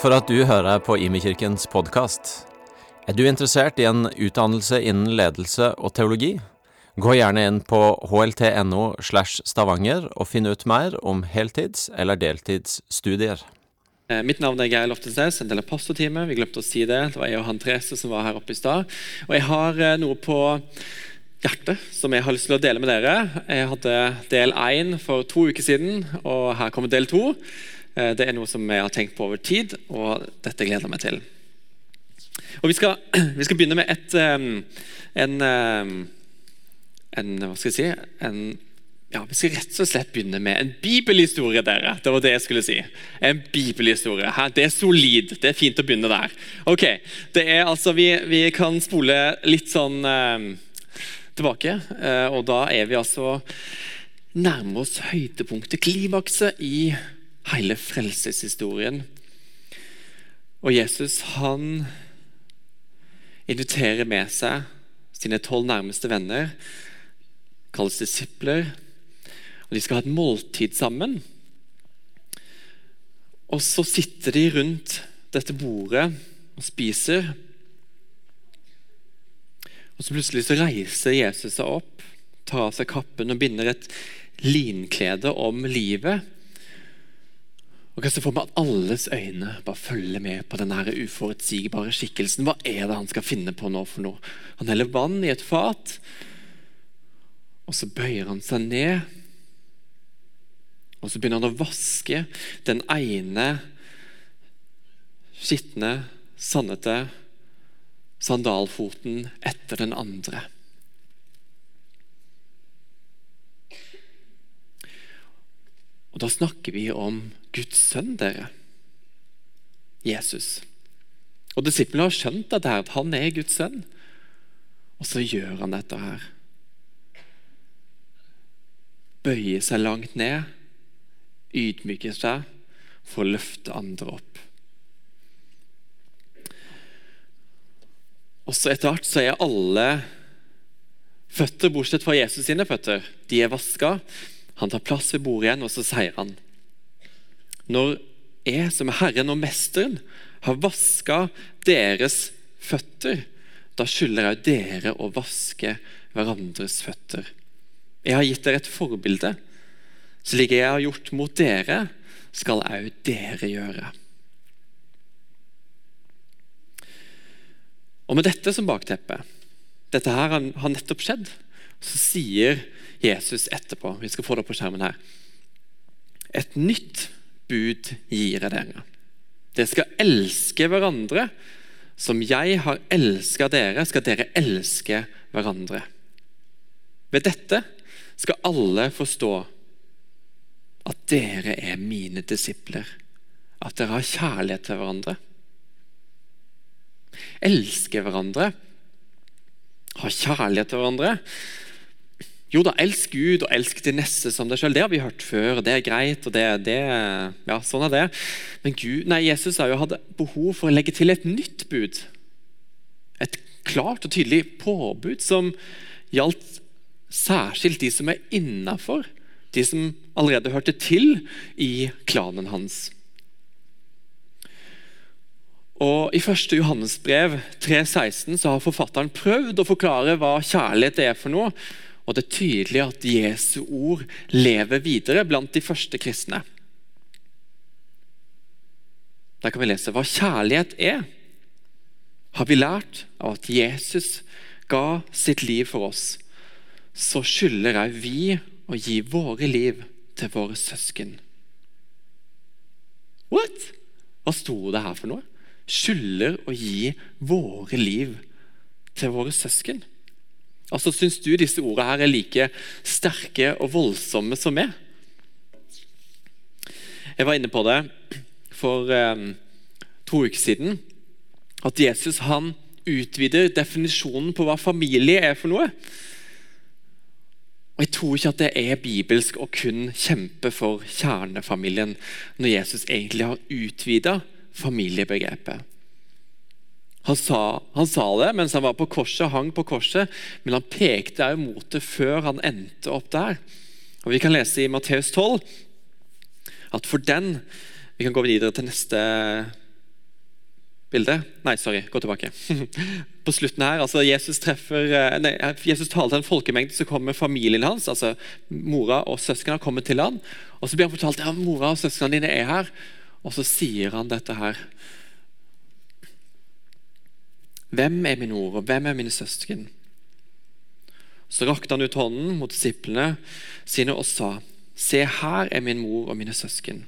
For at du hører på Imekirkens podkast. Er du interessert i en utdannelse innen ledelse og teologi? Gå gjerne inn på hlt.no slash stavanger og finn ut mer om heltids- eller deltidsstudier. Eh, Mitt navn er Geir Loftesnes, en del av pastorteamet. Vi glemte å si det. Det var jeg og han Therese som var her oppe i stad. Og jeg har eh, noe på hjertet som jeg har lyst til å dele med dere. Jeg hadde del én for to uker siden, og her kommer del to. Eh, Det er noe som jeg har tenkt på over tid, og dette gleder jeg meg til. Og Vi skal, vi skal begynne med et, en, en Hva skal jeg si? En ja, Vi skal rett og slett begynne med en bibelhistorie. dere. Det var det jeg skulle si. En bibelhistorie. Det er solid. Det er fint å begynne der. Ok, det er altså, Vi, vi kan spole litt sånn eh, tilbake. eh, og da er vi altså nærmer oss høydepunktet, klimakset, i hele frelseshistorien. Og Jesus han inviterer med seg sine tolv nærmeste venner, kalles disipler. Og De skal ha et måltid sammen. Og så sitter de rundt dette bordet og spiser. Og så plutselig så reiser Jesus seg opp, tar av seg kappen og binder et linklede om livet. Og kan se for meg at alles øyne bare følger med på denne uforutsigbare skikkelsen. Hva er det han skal finne på nå for noe? Han heller vann i et fat, og så bøyer han seg ned. Og så begynner han å vaske den ene skitne, sandete sandalfoten etter den andre. Og da snakker vi om Guds sønn, dere. Jesus. Og Disiplene har skjønt dette at han er Guds sønn. Og så gjør han dette her. Bøyer seg langt ned, ydmyker seg for å løfte andre opp. Og så Etter hvert så er alle føtter, bortsett fra Jesus sine føtter, de er vaska. Han tar plass ved bordet igjen, og så sier han Når jeg som er Herren og Mesteren har vaska deres føtter, da skylder jeg dere å vaske hverandres føtter. Jeg har gitt dere et forbilde. Slik jeg har gjort mot dere, skal òg dere gjøre. Og Med dette som bakteppe, dette her har nettopp skjedd, så sier Jesus etterpå Vi skal få det opp på skjermen her. Et nytt bud gir jeg dere. Dere skal elske hverandre. Som jeg har elska dere, skal dere elske hverandre. Ved dette skal alle forstå at dere er mine disipler. At dere har kjærlighet til hverandre. Elske hverandre. Ha kjærlighet til hverandre. Jo da, elsk Gud og elsk de neste som deg sjøl. Det har vi hørt før. og Det er greit. og det, det, ja, Sånn er det. Men Gud, nei, Jesus har jo hatt behov for å legge til et nytt bud. Et klart og tydelig påbud som gjaldt særskilt de som er innafor. De som allerede hørte til i klanen hans. Og I 1. Johannes brev 3,16 så har forfatteren prøvd å forklare hva kjærlighet er for noe. Og det er tydelig at Jesu ord lever videre blant de første kristne. Der kan vi lese hva kjærlighet er. Har vi lært av at Jesus ga sitt liv for oss, så skylder òg vi å gi våre liv til våre søsken. What? Hva sto det her for noe? Skylder å gi våre liv til våre søsken. Altså, Syns du disse ordene her er like sterke og voldsomme som meg? Jeg var inne på det for eh, to uker siden. At Jesus han utvider definisjonen på hva familie er for noe. Og Jeg tror ikke at det er bibelsk å kun kjempe for kjernefamilien når Jesus egentlig har utvida familiebegrepet. Han sa, han sa, det mens han var på korset, hang på korset, men han pekte også mot det før han endte opp der. Og Vi kan lese i Matteus 12 at for den Vi kan gå videre til neste bilde. Nei, sorry, gå tilbake. På slutten her, altså Jesus treffer, eh, nei, Jesus taler til en folkemengde, så kommer familien hans, altså mora og søsknene kommer til han, og Så blir han fortalt ja, mora og søsknene dine er her, og så sier han dette her. Hvem er min mor, og hvem er mine søsken? Så rakte han ut hånden mot disiplene sine og sa, Se, her er min mor og mine søsken.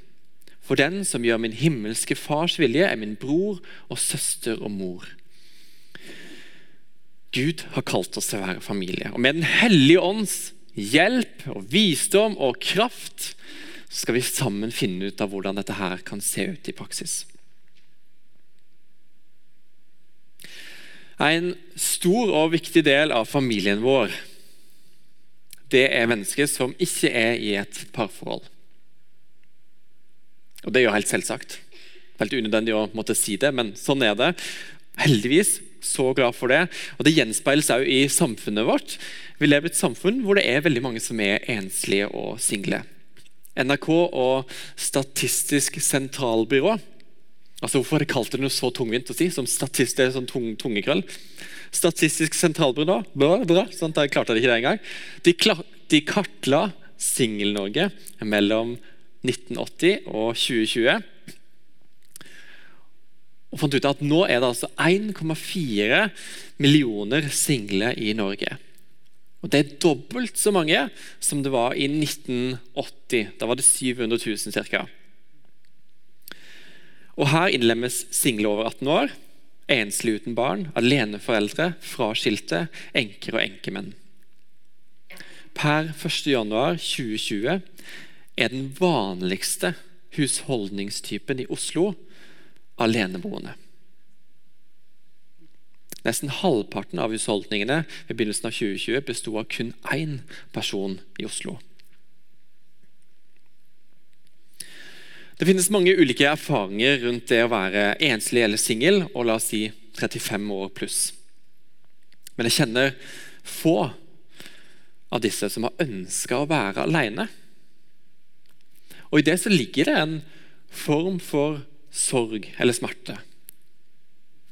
For den som gjør min himmelske fars vilje, er min bror og søster og mor. Gud har kalt oss til å være familie. Og med Den hellige ånds hjelp og visdom og kraft skal vi sammen finne ut av hvordan dette her kan se ut i praksis. En stor og viktig del av familien vår det er mennesker som ikke er i et parforhold. Og Det er jo helt selvsagt. Helt unødvendig å måtte si det, men sånn er det. Heldigvis så glad for det. Og Det gjenspeiles òg i samfunnet vårt. Vi lever i et samfunn hvor det er veldig mange som er enslige og single. NRK og Statistisk sentralbyrå altså Hvorfor har de kalt det noe så tungvint å si som statist, det er sånn tung, tungekrøll? Statistisk sentralbyrå bra, bra, sånn, Jeg klarte det ikke det engang. De, de kartla Singel-Norge mellom 1980 og 2020. Og fant ut at nå er det altså 1,4 millioner single i Norge. Og Det er dobbelt så mange som det var i 1980. Da var det 700 000 ca. Og Her innlemmes single over 18 år, enslige uten barn, aleneforeldre, fraskilte, enker og enkemenn. Per 1.1.2020 er den vanligste husholdningstypen i Oslo aleneboende. Nesten halvparten av husholdningene ved begynnelsen av 2020 besto av kun én person i Oslo. Det finnes mange ulike erfaringer rundt det å være enslig eller singel og la oss si 35 år pluss. Men jeg kjenner få av disse som har ønska å være alene. Og I det så ligger det en form for sorg eller smerte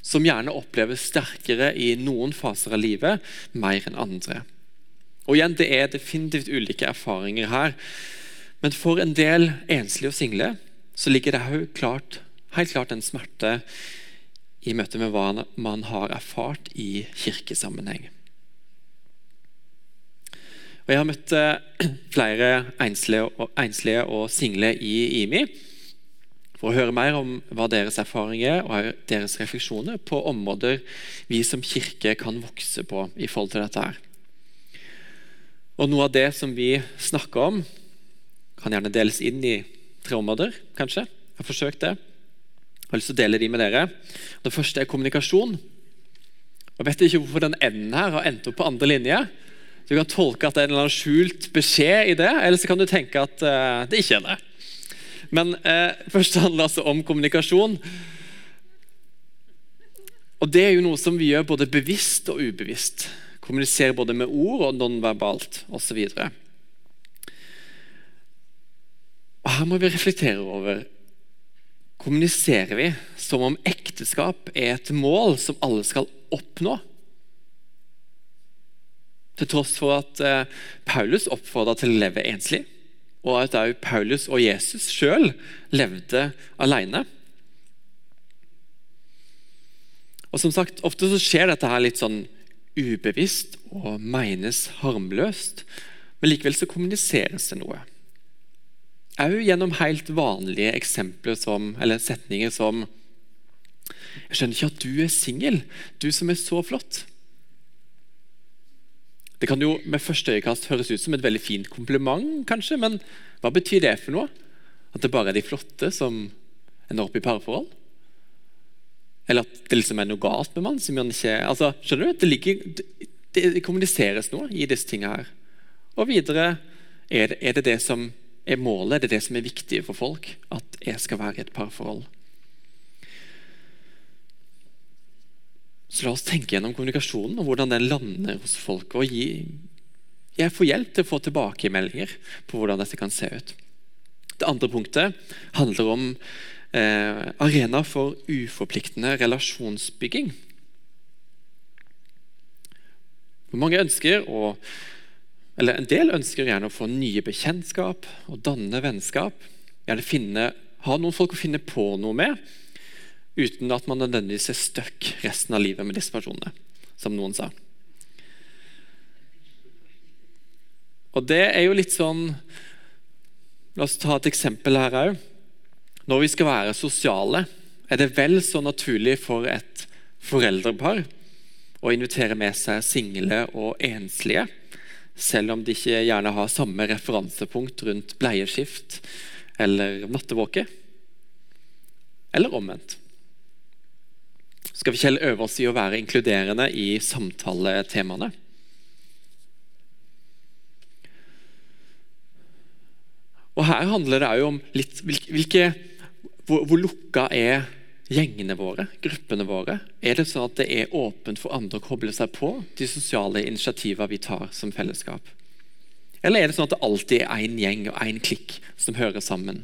som gjerne oppleves sterkere i noen faser av livet mer enn andre. Og igjen, Det er definitivt ulike erfaringer her, men for en del enslige og single så ligger det klart, helt klart en smerte i møte med hva man har erfart i kirkesammenheng. Og Jeg har møtt eh, flere enslige og, enslige og single i IMI for å høre mer om hva deres erfaringer og deres refleksjoner på områder vi som kirke kan vokse på i forhold til dette. her. Og Noe av det som vi snakker om, kan gjerne deles inn i tre områder. kanskje. Jeg har forsøkt det. Jeg har lyst til å dele de med dere. Det første er kommunikasjon. Jeg vet ikke hvorfor den enden her har endt opp på andre linje. Du kan tolke at det er en eller annen skjult beskjed i det, eller så kan du tenke at uh, det ikke er det. Men eh, først handler det altså om kommunikasjon. Og Det er jo noe som vi gjør både bevisst og ubevisst. Kommuniserer både med ord og nonverbalt osv. Og Her må vi reflektere over Kommuniserer vi som om ekteskap er et mål som alle skal oppnå? Til tross for at eh, Paulus oppfordra til å leve enslig og at også Paulus og Jesus sjøl levde alene. Og som sagt, Ofte så skjer dette her litt sånn ubevisst og menes harmløst, men likevel så kommuniseres det noe. Òg gjennom helt vanlige eksempler som, eller setninger som Jeg skjønner ikke at du er singel, du som er så flott. Det kan jo med første øyekast høres ut som et veldig fint kompliment, kanskje, men hva betyr det for noe? At det bare er de flotte som ender opp i parforhold? Eller at det liksom er noe galt med mannen som man ikke altså, Skjønner du? Det, ligger, det, det kommuniseres noe i disse tingene her. Og videre er det, er det det som er målet, det er det som er viktig for folk? At jeg skal være i et parforhold? Så la oss tenke gjennom kommunikasjonen og hvordan den lander hos folk. og gi, Jeg får hjelp til å få tilbakemeldinger på hvordan dette kan se ut. Det andre punktet handler om eh, arena for uforpliktende relasjonsbygging. Hvor Mange ønsker å eller En del ønsker gjerne å få nye bekjentskap og danne vennskap. Gjerne finne, ha noen folk å finne på noe med, uten at man nødvendigvis er stuck resten av livet med disse personene, som noen sa. Og det er jo litt sånn La oss ta et eksempel her òg. Når vi skal være sosiale, er det vel så naturlig for et foreldrepar å invitere med seg single og enslige, selv om de ikke gjerne har samme referansepunkt rundt bleieskift eller nattevåke. Eller omvendt. Skal vi Kjell øve oss i å være inkluderende i samtaletemaene? Og Her handler det òg om litt, hvilke, hvor, hvor lukka er gjengene våre, gruppene våre? Er det sånn at det er åpent for andre å koble seg på de sosiale initiativene vi tar som fellesskap? Eller er det sånn at det alltid er én gjeng og én klikk som hører sammen?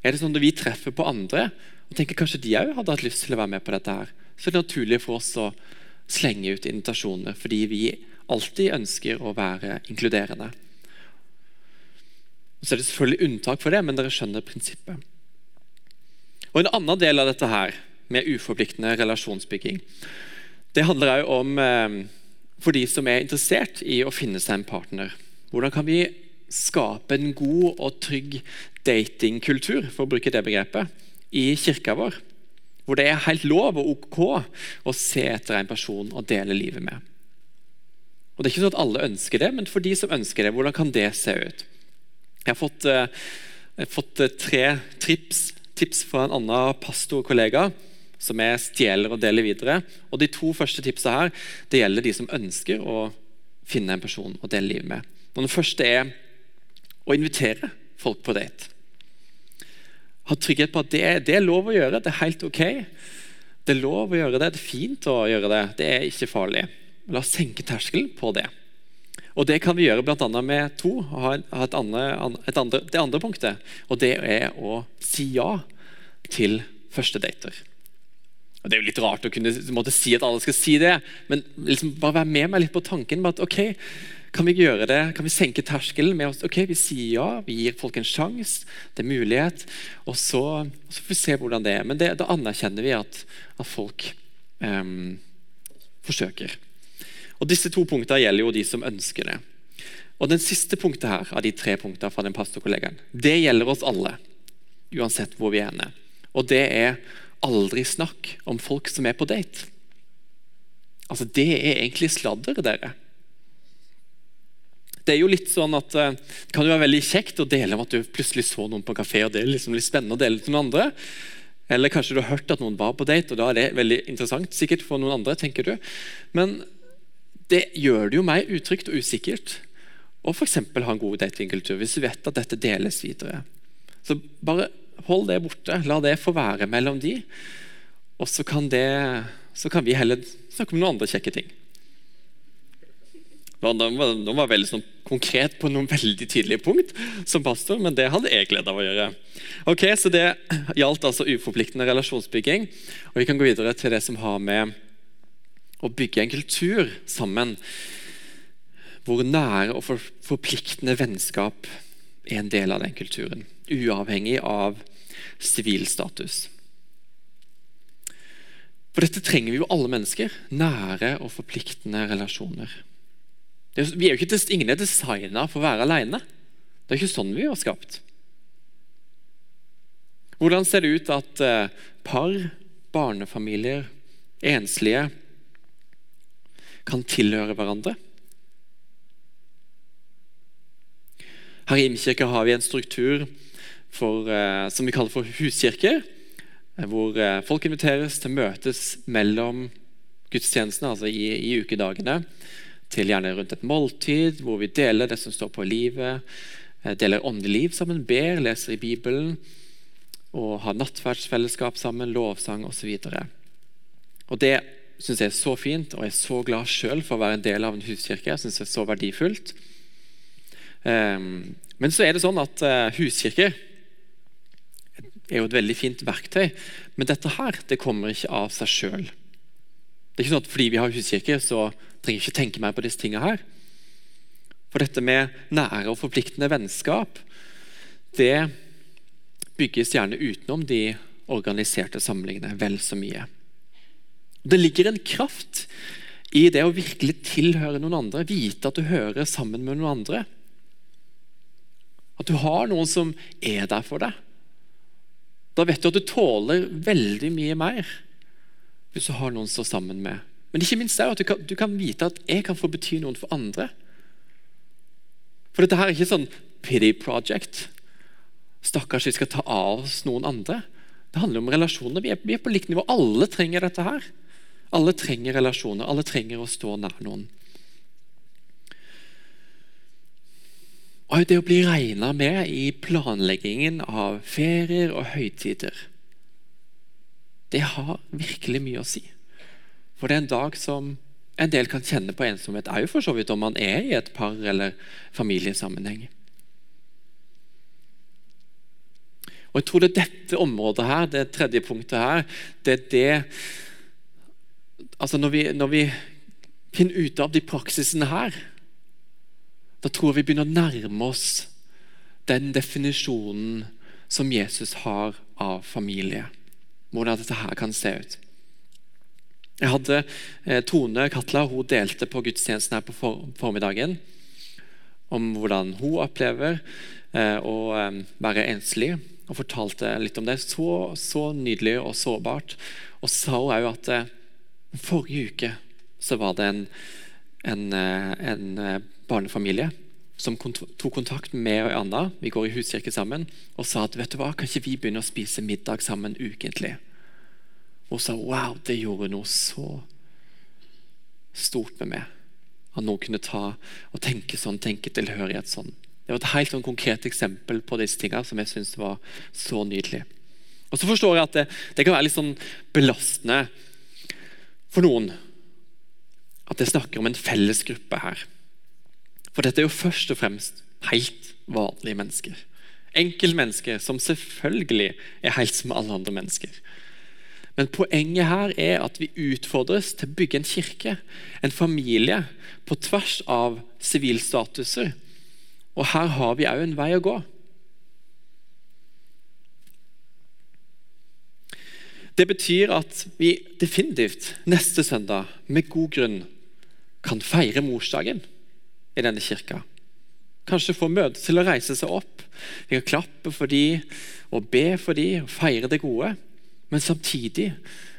Er det sånn at vi treffer på andre og tenker kanskje de òg hadde hatt lyst til å være med på dette, her, så er det naturlig for oss å slenge ut invitasjoner fordi vi alltid ønsker å være inkluderende. Så er det selvfølgelig unntak for det, men dere skjønner prinsippet. Og En annen del av dette her, med uforpliktende relasjonsbygging, det handler òg om eh, for de som er interessert i å finne seg en partner. Hvordan kan vi skape en god og trygg datingkultur, for å bruke det begrepet, i kirka vår? Hvor det er helt lov og ok å se etter en person og dele livet med. Og Det er ikke sånn at alle ønsker det, men for de som ønsker det, hvordan kan det se ut? Jeg har fått, eh, jeg har fått eh, tre trips tips fra en annen pastorkollega som jeg stjeler og deler videre. Og De to første tipsa her det gjelder de som ønsker å finne en person å dele livet med. Og Den første er å invitere folk på date. Ha trygghet på at det, det er lov å gjøre. Det er helt ok. Det er lov å gjøre det. Det er fint å gjøre det. Det er ikke farlig. La oss senke terskelen på det. Og Det kan vi gjøre bl.a. med to. og Ha et andre, et andre, det andre punktet. Og det er å si ja til første dater. Og Det er jo litt rart å kunne måtte si at alle skal si det, men liksom bare være med meg litt på tanken. at ok, Kan vi gjøre det? Kan vi senke terskelen med oss? Ok, Vi sier ja, vi gir folk en sjanse, det er mulighet, og så, så får vi se hvordan det er. Men det, da anerkjenner vi at, at folk um, forsøker. Og Disse to punktene gjelder jo de som ønsker det. Og Den siste punktet her, av de tre punktene fra den pastorkollegaen, det gjelder oss alle. Uansett hvor vi er henne. Og det er aldri snakk om folk som er på date. Altså, Det er egentlig sladder, dere. Det er jo litt sånn at eh, det kan jo være veldig kjekt å dele om at du plutselig så noen på en kafé. og Det er liksom litt spennende å dele til noen andre. Eller kanskje du har hørt at noen var på date, og da er det veldig interessant sikkert for noen andre. tenker du. Men det gjør det jo mer utrygt og usikkert å f.eks. ha en god datingkultur hvis du vet at dette deles videre. Så bare hold det borte. La det få være mellom de. Og så kan, det, så kan vi heller snakke om noen andre kjekke ting. Nå var, var veldig sånn konkret på noen veldig tydelige punkt som pastor, men det hadde jeg glede av å gjøre. Ok, Så det gjaldt altså uforpliktende relasjonsbygging. Og vi kan gå videre til det som har med å bygge en kultur sammen hvor nære og forpliktende vennskap er en del av den kulturen. Uavhengig av sivilstatus. For dette trenger vi jo alle mennesker. Nære og forpliktende relasjoner. Er, vi er jo ikke, ingen er designa for å være alene. Det er ikke sånn vi var skapt. Hvordan ser det ut at eh, par, barnefamilier, enslige kan tilhøre hverandre. Her i Imkirka har vi en struktur for, eh, som vi kaller for huskirker. Eh, hvor eh, folk inviteres til møtes mellom gudstjenestene, altså i, i, ukedagene. Til gjerne rundt et måltid, hvor vi deler det som står på livet. Deler åndelig liv sammen, ber, leser i Bibelen. Og har nattverdsfellesskap sammen, lovsang osv. Det syns jeg er så fint, og jeg er så glad sjøl for å være en del av en huskirke. Jeg synes det er så verdifullt. Um, Men så er det sånn at huskirke huskirker er jo et veldig fint verktøy, men dette her det kommer ikke av seg sjøl. Det er ikke sånn at fordi vi har huskirke, så trenger jeg ikke tenke mer på disse tingene her. For dette med nære og forpliktende vennskap, det bygges gjerne utenom de organiserte samlingene vel så mye. Det ligger en kraft i det å virkelig tilhøre noen andre, vite at du hører sammen med noen andre. At du har noen som er der for deg. Da vet du at du tåler veldig mye mer hvis du har noen å stå sammen med. Men ikke minst det at du kan, du kan vite at jeg kan få bety noen for andre. For dette her er ikke sånn pity project. Stakkars, vi skal ta av oss noen andre. Det handler om relasjoner. Vi er, vi er på likt nivå. Alle trenger dette her. Alle trenger relasjoner. Alle trenger å stå nær noen. Og det å bli regna med i planleggingen av ferier og høytider, det har virkelig mye å si. For det er en dag som en del kan kjenne på ensomhet, òg for så vidt om man er i et par- eller familiesammenheng. Og jeg tror det er dette området her, det tredje punktet her, det er det Altså når vi, når vi finner ut av de praksisene her, da tror jeg vi begynner å nærme oss den definisjonen som Jesus har av familie. Hvordan dette her kan se ut. Jeg hadde eh, Tone Katla hun delte på gudstjenesten her på for, formiddagen om hvordan hun opplever eh, å eh, være enslig og fortalte litt om det. Så, så nydelig og sårbart. Og sa hun òg at eh, forrige uke så var det en, en, eh, en eh, barnefamilie som tok kontakt med meg og Anna, vi går i huskirke sammen, og sa at vet du hva, kan ikke vi begynne å spise middag sammen ukentlig? Hun sa wow, det gjorde noe så stort med meg. At noen kunne ta og tenke sånn, tenke tilhørighet sånn. Det var et helt sånn konkret eksempel på disse tingene som jeg syns var så nydelig. Og så forstår jeg at det, det kan være litt sånn belastende for noen at jeg snakker om en fellesgruppe her. For dette er jo først og fremst helt vanlige mennesker. Enkeltmennesker som selvfølgelig er helt som alle andre mennesker. Men poenget her er at vi utfordres til å bygge en kirke, en familie, på tvers av sivilstatuser og her har vi òg en vei å gå. Det betyr at vi definitivt neste søndag med god grunn kan feire morsdagen i denne kirka. Kanskje få møte til å reise seg opp. Vi kan klappe for de, og be for de, og feire det gode. Men samtidig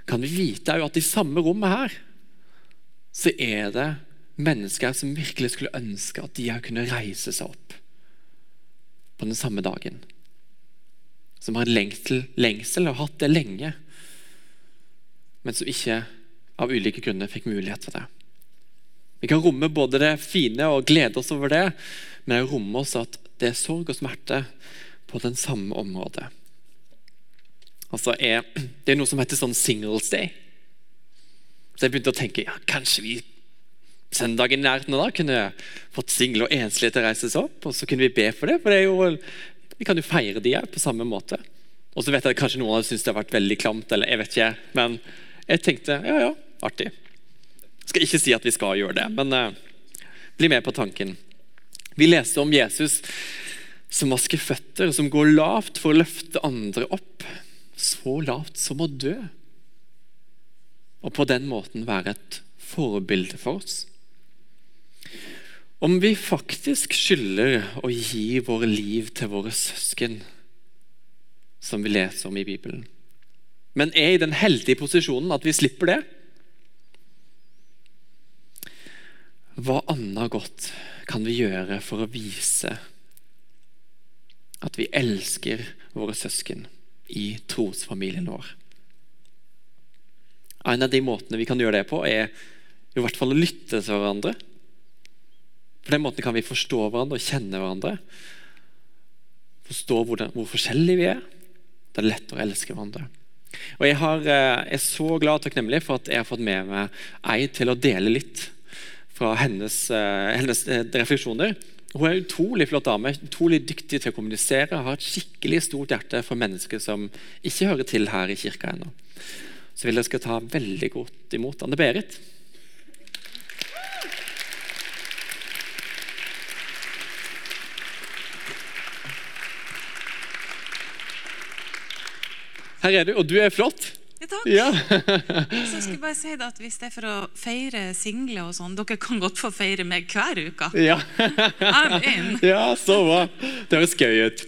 kan vi vite at i samme rommet her så er det mennesker som virkelig skulle ønske at de kunne reise seg opp på den samme dagen. Som har en lengsel, lengsel og hatt det lenge, men som ikke av ulike grunner fikk mulighet for det. Vi kan romme både det fine og glede oss over det, men også romme oss at det er sorg og smerte på den samme området. Altså er, det er noe som heter sånn Singles Day. Så jeg begynte å tenke ja, kanskje vi søndagen i nærheten da kunne fått single og enslige til å reise seg opp. Og så kunne vi be for det, for det jo, vi kan jo feire de her på samme måte. Og så vet jeg at kanskje noen av dere syns det har vært veldig klamt, eller jeg vet ikke, men jeg tenkte ja, ja, artig. Skal ikke si at vi skal gjøre det, men uh, bli med på tanken. Vi leste om Jesus som vasker føtter, som går lavt for å løfte andre opp. Så lavt som å dø. Og på den måten være et forbilde for oss. Om vi faktisk skylder å gi våre liv til våre søsken, som vi leser om i Bibelen, men er i den heldige posisjonen at vi slipper det Hva annet godt kan vi gjøre for å vise at vi elsker våre søsken i trosfamilien vår? En av de måtene vi kan gjøre det på, er i hvert fall å lytte til hverandre på den måten kan vi forstå hverandre og kjenne hverandre. Forstå hvor, hvor forskjellige vi er. Det er lettere å elske hverandre. Og Jeg har, eh, er så glad og takknemlig for at jeg har fått med meg ei til å dele litt fra hennes, eh, hennes eh, refleksjoner Hun er en utrolig flott dame, utrolig dyktig til å kommunisere. Har et skikkelig stort hjerte for mennesker som ikke hører til her i kirka ennå. Så vil jeg skal ta veldig godt imot Anne Berit. Her er du, og du er flott. Ja, takk. Ja. Så jeg skulle bare si at Hvis det er for å feire single og sånn, dere kan godt få feire meg hver uke. ja. Ja, så bra. Det høres gøy ut.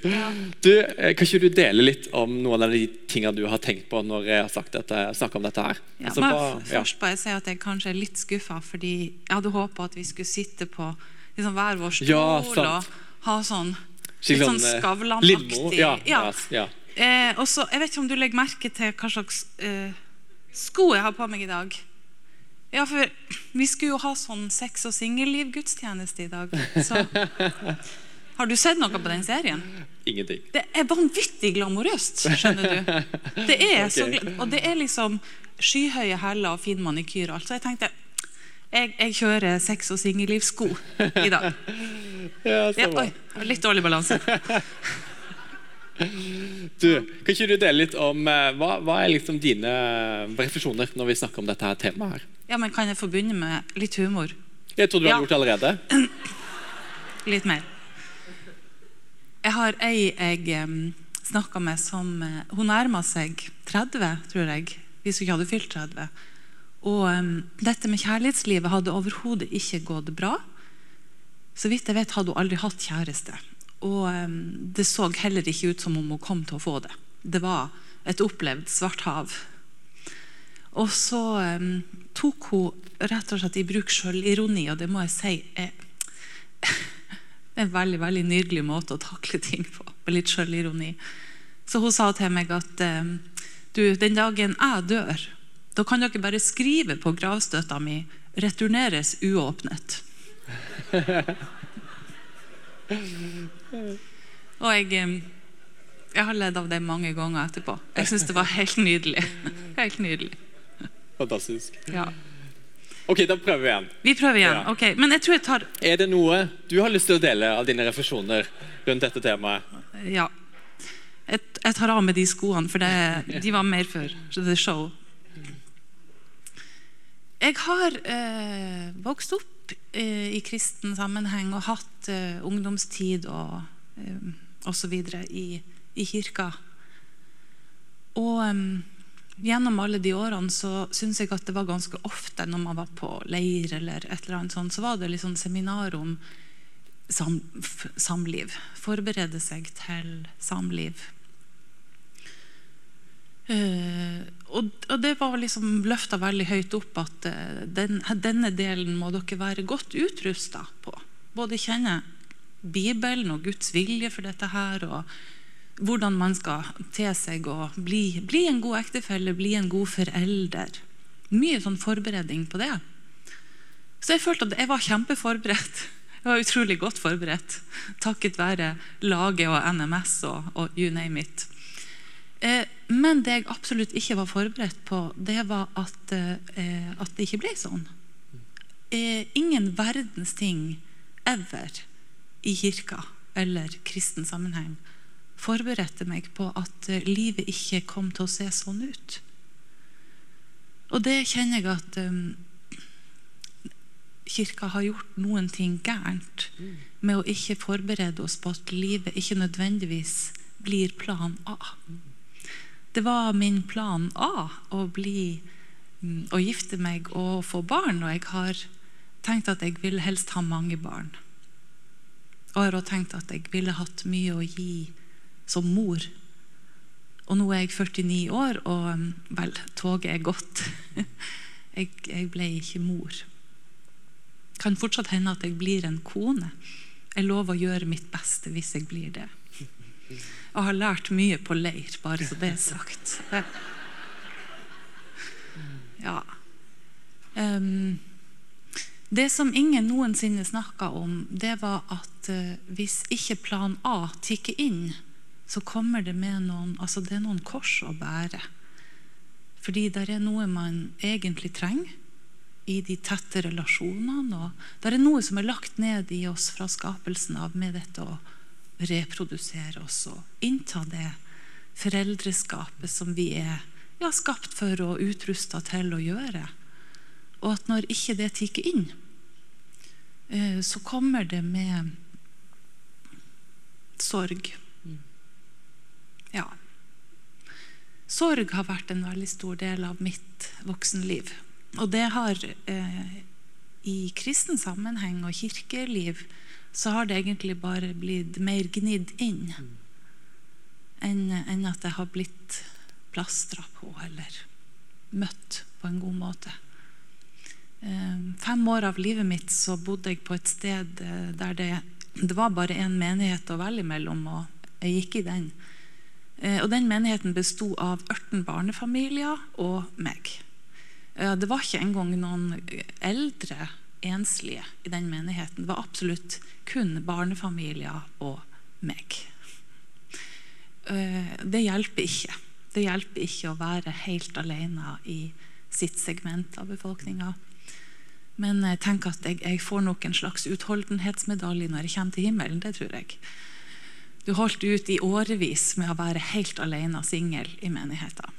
Du, eh, kan ikke du dele litt om noen av de tingene du har tenkt på når jeg har sagt dette, snakket om dette her? Ja, Altså, bare, ja. først bare si at jeg kanskje er litt skuffa, fordi jeg hadde håpa at vi skulle sitte på liksom, hver vår stol Ja, og ha sånn litt sånn eh, Skavlan-aktig. Ja, ja. ja. Eh, også, Jeg vet ikke om du legger merke til hva slags eh, sko jeg har på meg i dag. Ja, for Vi skulle jo ha sånn sex- og singelliv-gudstjeneste i dag. Så Har du sett noe på den serien? Ingenting. Det er vanvittig glamorøst, skjønner du. Det er så, og det er liksom skyhøye hæler og fin manikyr og alt. Så jeg tenkte jeg, jeg kjører sex- og singellivssko i dag. Ja, så bra. oi, litt dårlig balanse. Du, kan ikke du dele litt om eh, hva, hva er liksom dine refleksjoner når vi snakker om dette her temaet her? Ja, men Kan jeg få begynne med litt humor? Jeg tror du har hadde gjort det allerede. Litt mer. Jeg har ei jeg snakka med som eh, Hun nærma seg 30, tror jeg, hvis hun ikke hadde fylt 30. Og um, dette med kjærlighetslivet hadde overhodet ikke gått bra. Så vidt jeg vet, hadde hun aldri hatt kjæreste. Og det så heller ikke ut som om hun kom til å få det. Det var et opplevd svart hav. Og så tok hun rett og slett i bruk sjølironi, og det må jeg si er en veldig veldig nydelig måte å takle ting på. Med litt sjølironi. Så hun sa til meg at eh, du, den dagen jeg dør, da kan dere bare skrive på gravstøtta mi 'returneres uåpnet'. Og jeg, jeg har ledd av det mange ganger etterpå. Jeg syns det var helt nydelig. Helt nydelig. Fantastisk. Ja. Ok, da prøver vi igjen. Vi prøver igjen. Ja. Ok, Men jeg tror jeg tar Er det noe du har lyst til å dele av dine refleksjoner rundt dette temaet? Ja. Jeg, jeg tar av med de skoene, for det, de var mer for the show. Jeg har eh, vokst opp eh, i kristen sammenheng og hatt eh, ungdomstid og eh, osv. I, i kirka. Og em, gjennom alle de årene så syns jeg at det var ganske ofte når man var på leir eller et eller annet sånt, så var det liksom seminar om sam, samliv. Forberede seg til samliv. Eh, og, og det var liksom løfta veldig høyt opp at eh, den, denne delen må dere være godt utrusta på. Både kjenne Bibelen og Guds vilje for dette her, og hvordan man skal te seg og bli, bli en god ektefelle, bli en god forelder. Mye sånn forberedning på det. Så jeg følte at jeg var kjempeforberedt. Jeg var utrolig godt forberedt, takket være laget og NMS og, og you name it. Eh, men det jeg absolutt ikke var forberedt på, det var at, eh, at det ikke ble sånn. Eh, ingen verdens ting ever i kirka eller kristen sammenheng forberedte meg på at eh, livet ikke kom til å se sånn ut. Og det kjenner jeg at um, kirka har gjort noen ting gærent med å ikke forberede oss på at livet ikke nødvendigvis blir plan A. Det var min plan A å bli mm, å gifte meg og få barn, og jeg har tenkt at jeg ville helst ha mange barn. Og jeg har også tenkt at jeg ville hatt mye å gi som mor. Og nå er jeg 49 år, og mm, vel, toget er gått. Jeg, jeg ble ikke mor. Kan fortsatt hende at jeg blir en kone. Jeg lover å gjøre mitt beste hvis jeg blir det. Jeg har lært mye på leir, bare så det er sagt. Ja. Um, det som ingen noensinne snakka om, det var at uh, hvis ikke plan A tikker inn, så kommer det med noen altså det er noen kors å bære. Fordi det er noe man egentlig trenger, i de tette relasjonene. Og det er noe som er lagt ned i oss fra skapelsen av med dette å reprodusere oss og innta det foreldreskapet som vi er ja, skapt for og utrusta til å gjøre. Og at når ikke det tikker inn, eh, så kommer det med sorg. Ja. Sorg har vært en veldig stor del av mitt voksenliv. Og det har eh, I kristen sammenheng og kirkeliv så har det egentlig bare blitt mer gnidd inn enn, en at det har blitt plastra på eller møtt på en god måte. Eh, fem år av livet mitt så bodde jeg på et sted eh, der det, det var bare én menighet å velge mellom, og jeg gikk i den. Eh, og Den menigheten besto av 18 barnefamilier og meg. Det var ikke engang noen eldre enslige i den menigheten. Var absolutt kun barnefamilier og meg. Eh, det hjelper ikke. Det hjelper ikke å være helt alene i sitt segment av befolkninga. Men tenk at jeg, jeg, får nok en slags utholdenhetsmedalje når jeg kommer til himmelen. Det tror jeg. Du holdt ut i årevis med å være helt alene singel i menigheten.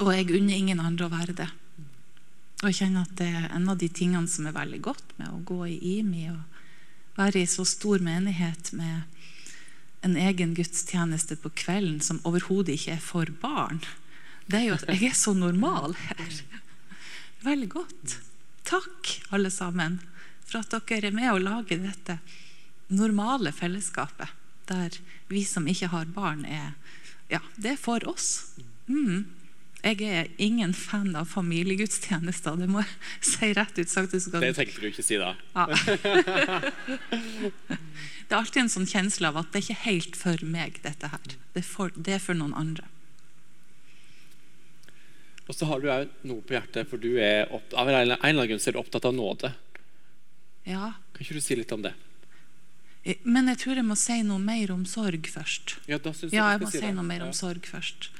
Og jeg unner ingen andre å være det. Og jeg kjenner at det er en av de tingene som er veldig godt med å gå i IMI og være i så stor menighet med en egen gudstjeneste på kvelden som overhodet ikke er for barn. Det er jo at jeg er så normal her. Veldig godt. Takk, alle sammen, for at dere er med å lage dette normale fellesskapet. Der vi som ikke har barn, er Ja, det er for oss. Mm. Jeg er ingen fan av familiegudstjenester. Det må jeg si rett ut. sagt. Det tenkte du ikke si da. Ja. det er alltid en sånn kjensle av at det er ikke helt for meg, dette her. Det er for, det er for noen andre. Og så har du òg noe på hjertet, for du er opp, av en eller annen grunn er du opptatt av nåde. Ja. Kan ikke du si litt om det? Eh, men jeg tror jeg må si noe mer om sorg først. Ja, da synes jeg, ja, jeg må si, si noe mer om sorg først.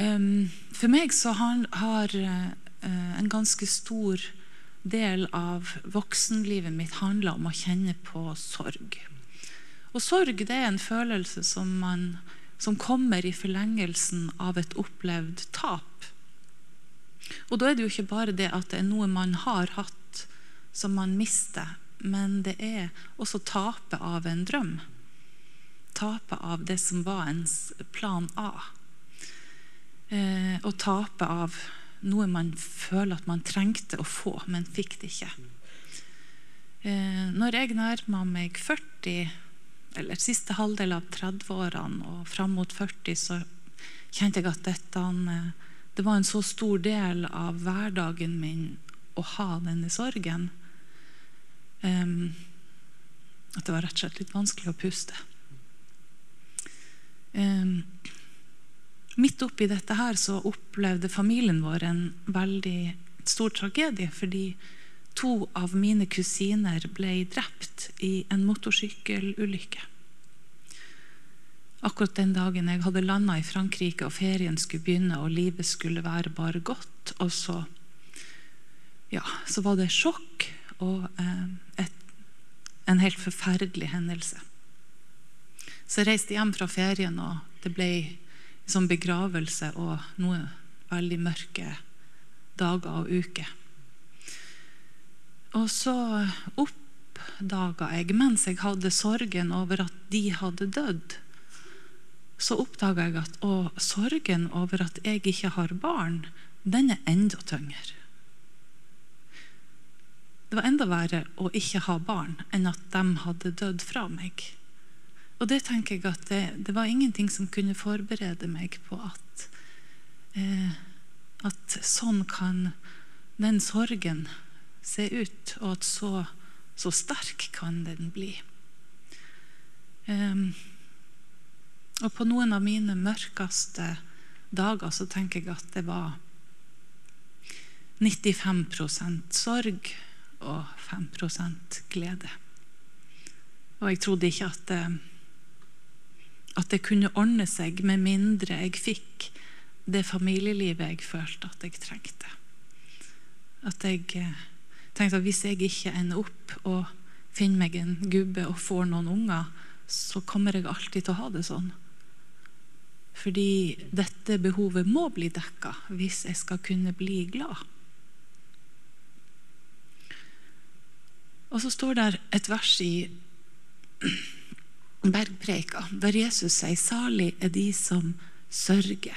For meg så har, uh, en ganske stor del av voksenlivet mitt handla om å kjenne på sorg. Og sorg det er en følelse som, man, som kommer i forlengelsen av et opplevd tap. Og da er det jo ikke bare det at det er noe man har hatt som man mister, men det er også tapet av en drøm. Tapet av det som var ens plan A eh, å tape av noe man føler at man trengte å få, men fikk det ikke. Eh, når jeg nærma meg 40, eller siste halvdel av 30-årene og fram mot 40, så kjente jeg at dette, eh, det var en så stor del av hverdagen min å ha denne sorgen. eh, at det var rett og slett litt vanskelig å puste. Um, Midt oppi dette her så opplevde familien vår en veldig stor tragedie. Fordi to av mine kusiner ble drept i en motorsykkelulykke. Akkurat den dagen jeg hadde landa i Frankrike og ferien skulle begynne og livet skulle være bare godt. Og så, ja, så var det sjokk og eh, et, en helt forferdelig hendelse. Så jeg reiste hjem fra ferien, og det ble som begravelse og noe veldig mørke dager og uker. Og så oppdaga jeg, mens jeg hadde sorgen over at de hadde dødd, så oppdaga jeg at å, sorgen over at jeg ikke har barn, den er enda tyngre. Det var enda verre å ikke ha barn enn at de hadde dødd fra meg. Og det tenker jeg at det, det, var ingenting som kunne forberede meg på at, eh, at sånn kan den sorgen se ut, og at så, så sterk kan den bli. Um, og på noen av mine mørkeste dager så tenker jeg at det var 95% sorg og 5% glede. Og jeg trodde ikke at det, at det kunne ordne seg med mindre jeg fikk det familielivet jeg følte at jeg trengte. At jeg eh, tenkte at hvis jeg ikke ender opp og finner meg en gubbe og får noen unger, så kommer jeg alltid til å ha det sånn. Fordi dette behovet må bli dekka hvis jeg skal kunne bli glad. Og så står det et vers i Bergpreika der Jesus sier salig er de som sørger,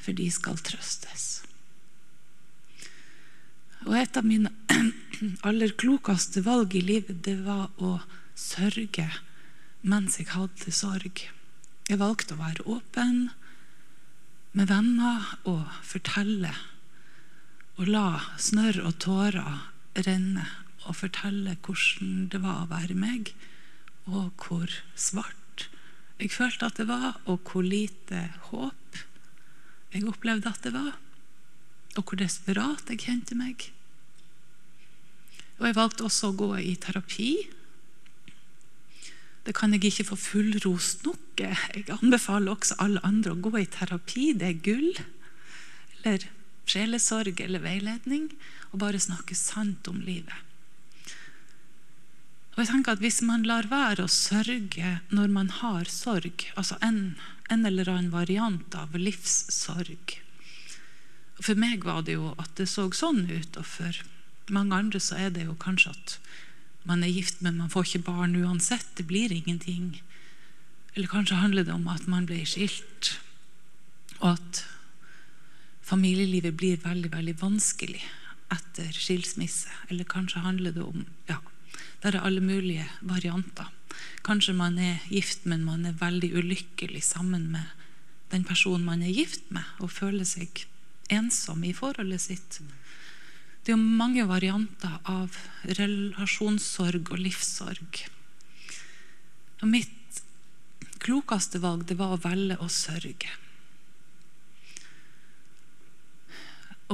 for de skal trøstes. Og et av mine aller klokeste valg i livet, det var å sørge mens jeg hadde sorg. Jeg valgte å være åpen med venner og fortelle. Og la snørr og tårer renne og fortelle hvordan det var å være meg, og hvor svart jeg følte at det var, og hvor lite håp jeg opplevde at det var og hvor desperat jeg kjente meg. Og jeg valgte også å gå i terapi. Det kan jeg ikke få fullrost nok. Jeg anbefaler også alle andre å gå i terapi. Det er gull. Eller sjelesorg eller veiledning. Og bare snakke sant om livet. Og jeg tenker at Hvis man lar være å sørge når man har sorg, altså en, en eller annen variant av livssorg, for meg var det jo at det så sånn ut, og for mange andre så er det jo kanskje at man er gift, men man får ikke barn uansett. Det blir ingenting. Eller kanskje handler det om at man ble skilt, og at familielivet blir veldig, veldig vanskelig etter skilsmisse. Eller kanskje handler det om Ja, det er alle mulige varianter. Kanskje man er gift, men man er veldig ulykkelig sammen med den personen man er gift med, og føler seg ensom i forholdet sitt. Det er jo mange varianter av relasjonssorg og livssorg. Og mitt klokeste valg det var å velge å sørge.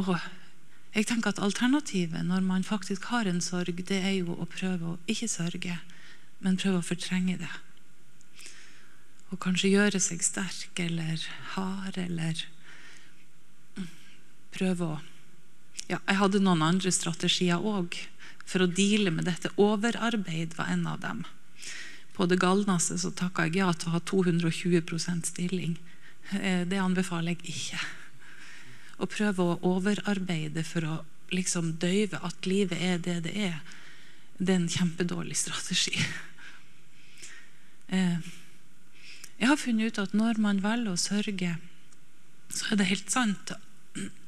Og jeg tenker at Alternativet når man faktisk har en sorg, det er jo å prøve å ikke sørge, men prøve å fortrenge det. Og kanskje gjøre seg sterk eller hard eller prøve å ja, Jeg hadde noen andre strategier òg for å deale med dette. Overarbeid var en av dem. På det galneste så takka jeg ja til å ha 220% stilling. Eh, det anbefaler jeg ikke. Å prøve å overarbeide for å liksom døyve at livet er det det er, det er en kjempedårlig strategi. Eh, jeg har funnet ut at når man velger å sørge, så er det helt sant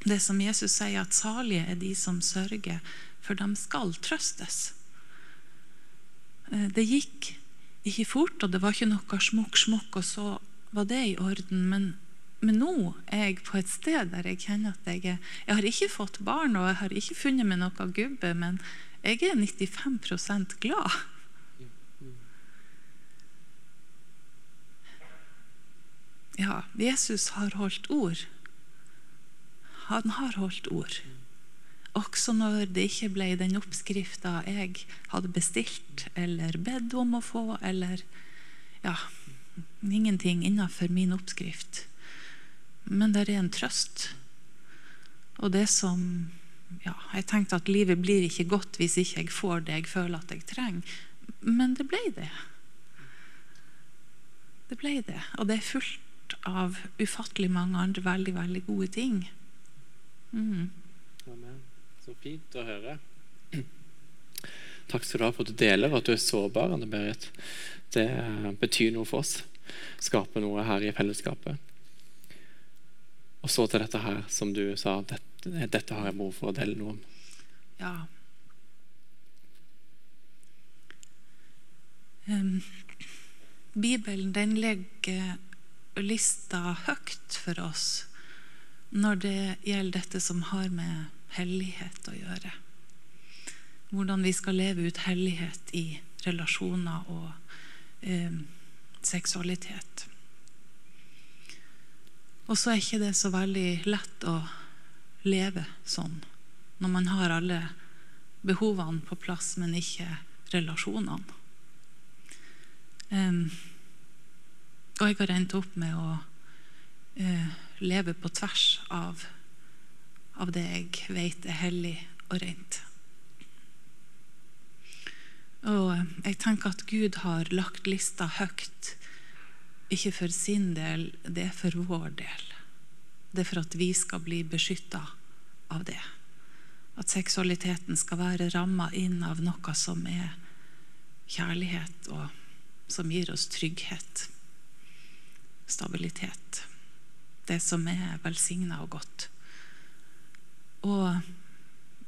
det som Jesus sier, at salige er de som sørger, for de skal trøstes. Eh, det gikk ikke fort, og det var ikke noe smukk, og så var det i orden. Men, men, nå er jeg på et sted der jeg kjenner at jeg er Jeg har ikke fått barn, og jeg har ikke funnet meg noe gubbe, men jeg er 95% glad. Ja, Jesus har holdt ord. Han har holdt ord. Også når det ikke ble den oppskrifta jeg hadde bestilt eller bedt om å få, eller ja, ingenting innenfor min oppskrift. Men det er en trøst. Og det som ja, Jeg tenkte at livet blir ikke godt hvis ikke jeg får det jeg føler at jeg trenger. Men det ble det. Det ble det. Og det er fullt av ufattelig mange andre veldig, veldig gode ting. Mm. Amen. Så fint å høre. Takk skal du ha for at du deler, at du er sårbar. Anne Berit. Det betyr noe for oss. Skaper noe her i fellesskapet. Og så til dette her, som du sa. Dette, dette har jeg behov for å dele noe om. Ja. Um, Bibelen den legger lista høyt for oss når det gjelder dette som har med hellighet å gjøre. Hvordan vi skal leve ut hellighet i relasjoner og um, seksualitet. Og så er ikke det så veldig lett å leve sånn når man har alle behovene på plass, men ikke relasjonene. Um, og jeg har endt opp med å uh, leve på tvers av, av det jeg vet er hellig, og rent. Og jeg tenker at Gud har lagt lista høyt, ikke for sin del, det er for vår del. Det er for at vi skal bli beskytta av det. At seksualiteten skal være ramma inn av noe som er kjærlighet, og som gir oss trygghet, stabilitet. Det som er velsigna og godt. Og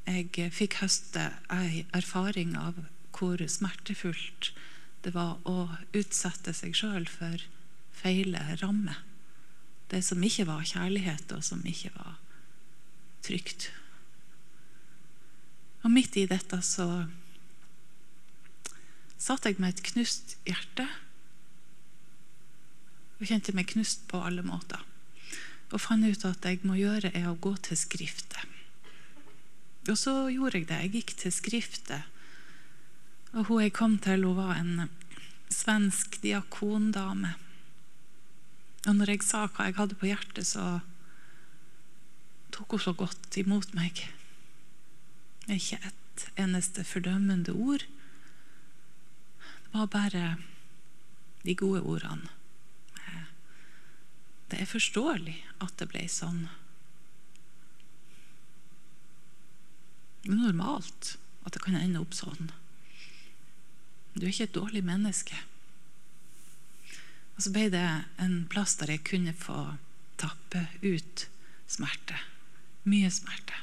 jeg fikk høste ei erfaring av hvor smertefullt det var å utsette seg sjøl for feile ramme. Det som ikke var kjærlighet, og som ikke var trygt. Og midt i dette så satt jeg med et knust hjerte. Og kjente meg knust på alle måter. Og fant ut at jeg må gjøre er å gå til Skriftet. Og så gjorde jeg det. Jeg gikk til Skriftet. Og hun jeg kom til, hun var en svensk diakondame. Og når jeg sa hva jeg hadde på hjertet, så tok hun så godt imot meg. Ikke et eneste fordømmende ord. Det var bare de gode ordene. Det er forståelig at det ble sånn. Det er normalt at det kan ende opp sånn. Du er ikke et dårlig menneske. Og så ble det en plass der jeg kunne få tappe ut smerte. Mye smerte.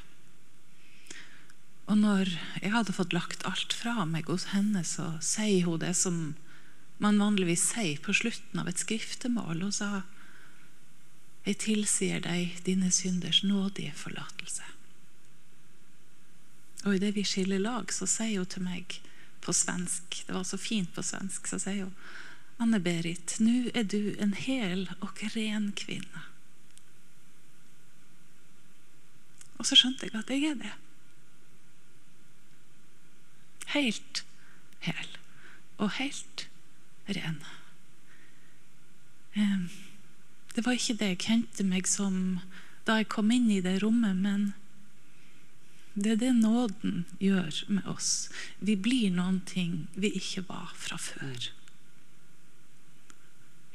Og når jeg hadde fått lagt alt fra meg hos henne, så sier hun det som man vanligvis sier på slutten av et skriftemål. Hun sa Jeg tilsier deg dine synders nådige forlatelse. Og idet vi skiller lag, så sier hun til meg på svensk Det var så fint på svensk. Så sier hun Anne-Berit, nå er du en hel og ren kvinne. Og så skjønte jeg at jeg er det. Helt hel og helt ren. Det var ikke det jeg kjente meg som da jeg kom inn i det rommet, men det er det nåden gjør med oss. Vi blir noen ting vi ikke var fra før.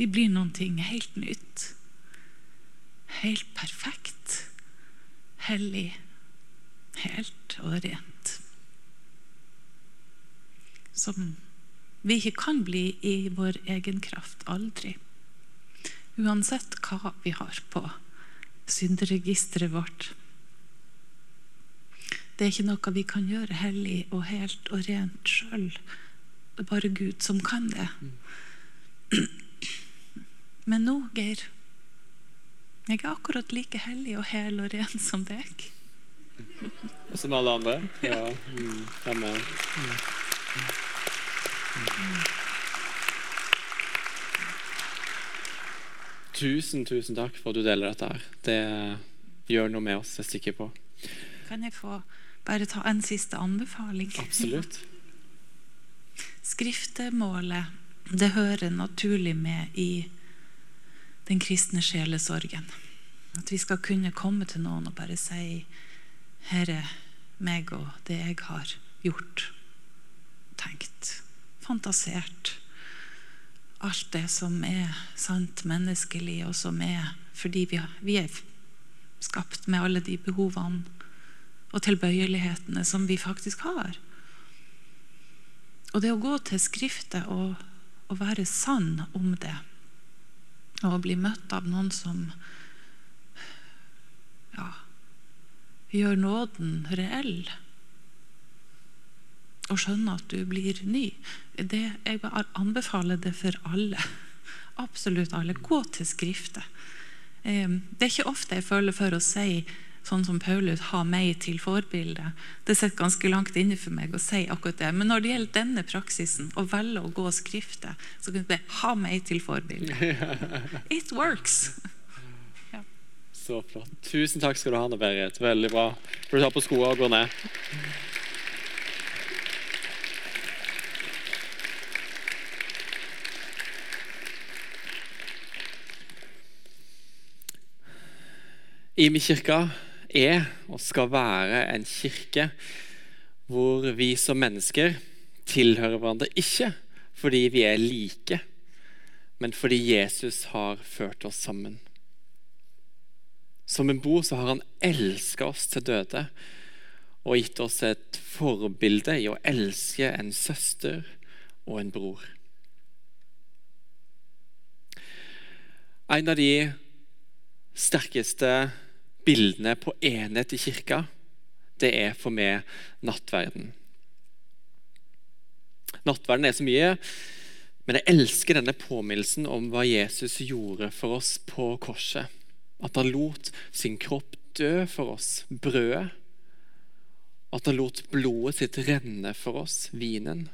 Vi blir ting helt nytt. Helt perfekt. Hellig. Helt og rent. Som vi ikke kan bli i vår egen kraft. Aldri. Uansett hva vi har på synderegisteret vårt. Det er ikke noe vi kan gjøre hellig og helt og rent sjøl. Det er bare Gud som kan det. Men nå, Geir Jeg er akkurat like hellig og hel og ren som deg. Og som alle andre? Ja. Mm. Amen. Mm. Tusen, tusen takk for at du deler dette. her. Det gjør noe med oss, jeg er sikker på. Kan jeg få bare ta en siste anbefaling? Absolutt. Skriftemålet, det hører naturlig med i den kristne sjelesorgen. At vi skal kunne komme til noen og bare si Her er meg og det jeg har gjort, tenkt, fantasert. Alt det som er sant menneskelig, og som er fordi vi, vi er skapt med alle de behovene og tilbøyelighetene som vi faktisk har. Og det å gå til Skriftet og, og være sann om det og å bli møtt av noen som ja, gjør nåden reell. Og skjønne at du blir ny. Det, jeg anbefaler det for alle. Absolutt alle. Gå til Skriftet. Det er ikke ofte jeg føler for å si sånn som Paulus, ha meg til forbilde. Det sitter ganske langt inne for meg å si akkurat det. Men når det gjelder denne praksisen, å velge å gå skriftet, så kan det ha meg til forbilde. It works. Ja. Så flott. Tusen takk skal du ha, Anne Berit. Veldig bra. Får du ta på skoene og gå ned. I min kirka er og skal være en kirke hvor vi som mennesker tilhører hverandre ikke fordi vi er like, men fordi Jesus har ført oss sammen. Som en bror så har han elska oss til døde og gitt oss et forbilde i å elske en søster og en bror. En av de sterkeste bildene på enhet i kirka, det er for meg nattverden. Nattverden er så mye, men jeg elsker denne påminnelsen om hva Jesus gjorde for oss på korset. At han lot sin kropp dø for oss, brødet. At han lot blodet sitt renne for oss, vinen,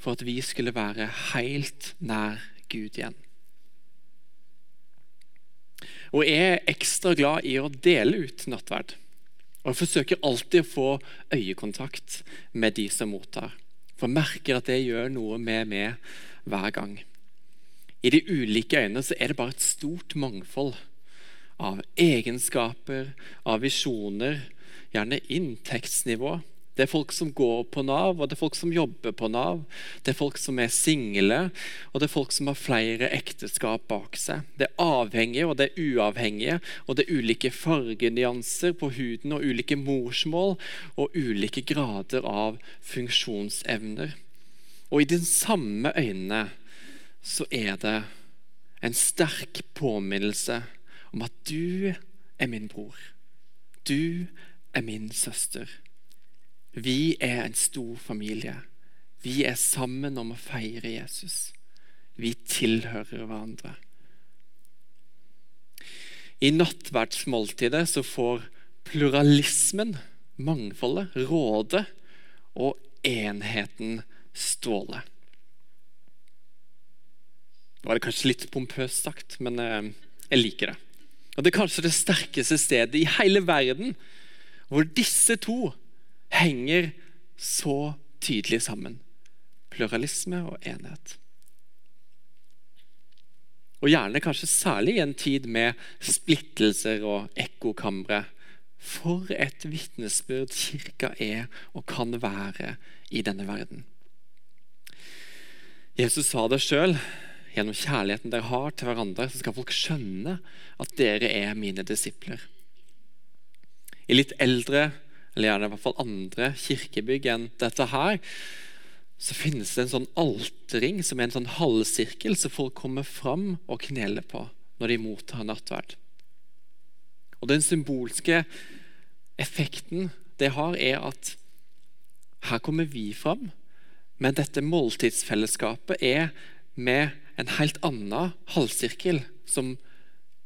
for at vi skulle være helt nær Gud igjen. Og er ekstra glad i å dele ut nattverd. Og forsøker alltid å få øyekontakt med de som mottar. For merker at det gjør noe med meg hver gang. I de ulike øynene så er det bare et stort mangfold av egenskaper, av visjoner, gjerne inntektsnivå, det er folk som går på Nav, og det er folk som jobber på Nav. Det er folk som er single, og det er folk som har flere ekteskap bak seg. Det er avhengige, og det er uavhengige, og det er ulike fargenyanser på huden, og ulike morsmål, og ulike grader av funksjonsevner. Og i de samme øynene så er det en sterk påminnelse om at du er min bror. Du er min søster. Vi er en stor familie. Vi er sammen om å feire Jesus. Vi tilhører hverandre. I nattverdsmåltidet så får pluralismen, mangfoldet, råde og enheten stråle. Det var det kanskje litt pompøst sagt, men eh, jeg liker det. Og Det er kanskje det sterkeste stedet i hele verden hvor disse to henger så tydelig sammen. Pluralisme og enhet. Og gjerne kanskje særlig i en tid med splittelser og ekkokamre. For et vitnesbyrd kirka er og kan være i denne verden. Jesus sa det sjøl. Gjennom kjærligheten dere har til hverandre, så skal folk skjønne at dere er mine disipler. I litt eldre eller gjerne i hvert fall andre kirkebygg enn dette her, så finnes det en sånn altering som er en sånn halvsirkel som folk kommer fram og kneler på når de mottar nattverd. Og Den symbolske effekten det har, er at her kommer vi fram, men dette måltidsfellesskapet er med en helt annen halvsirkel som,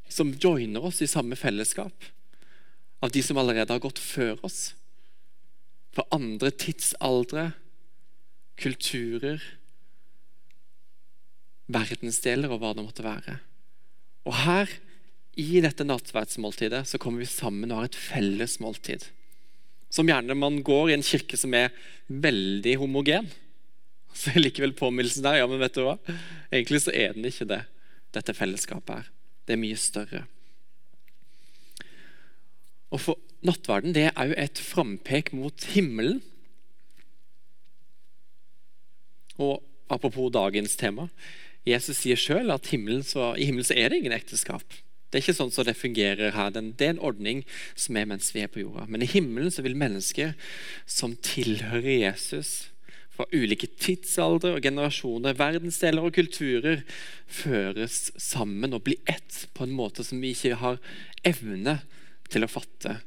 som joiner oss i samme fellesskap. Av de som allerede har gått før oss for andre tidsaldre, kulturer, verdensdeler og hva det måtte være. Og her, i dette nattverdsmåltidet, så kommer vi sammen og har et felles måltid. Som gjerne man går i en kirke som er veldig homogen. Så er likevel påminnelsen der. Ja, men vet du hva? Egentlig så er den ikke det, dette fellesskapet her. Det er mye større. Og for nattverden det er jo et frampek mot himmelen. Og apropos dagens tema. Jesus sier sjøl at himmelen så, i himmelen så er det ingen ekteskap. Det er ikke sånn som det fungerer her. Det er en ordning som er mens vi er på jorda. Men i himmelen så vil mennesker som tilhører Jesus, fra ulike tidsaldre og generasjoner, verdensdeler og kulturer, føres sammen og bli ett på en måte som vi ikke har evne til å fatte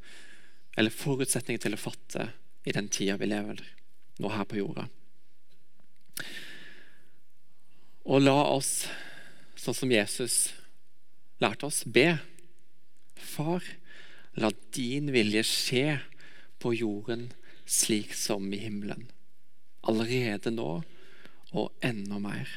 eller forutsetninger til å fatte i den tida vi lever nå her på jorda. Og la oss, sånn som Jesus lærte oss, be. Far, la din vilje skje på jorden slik som i himmelen. Allerede nå og enda mer.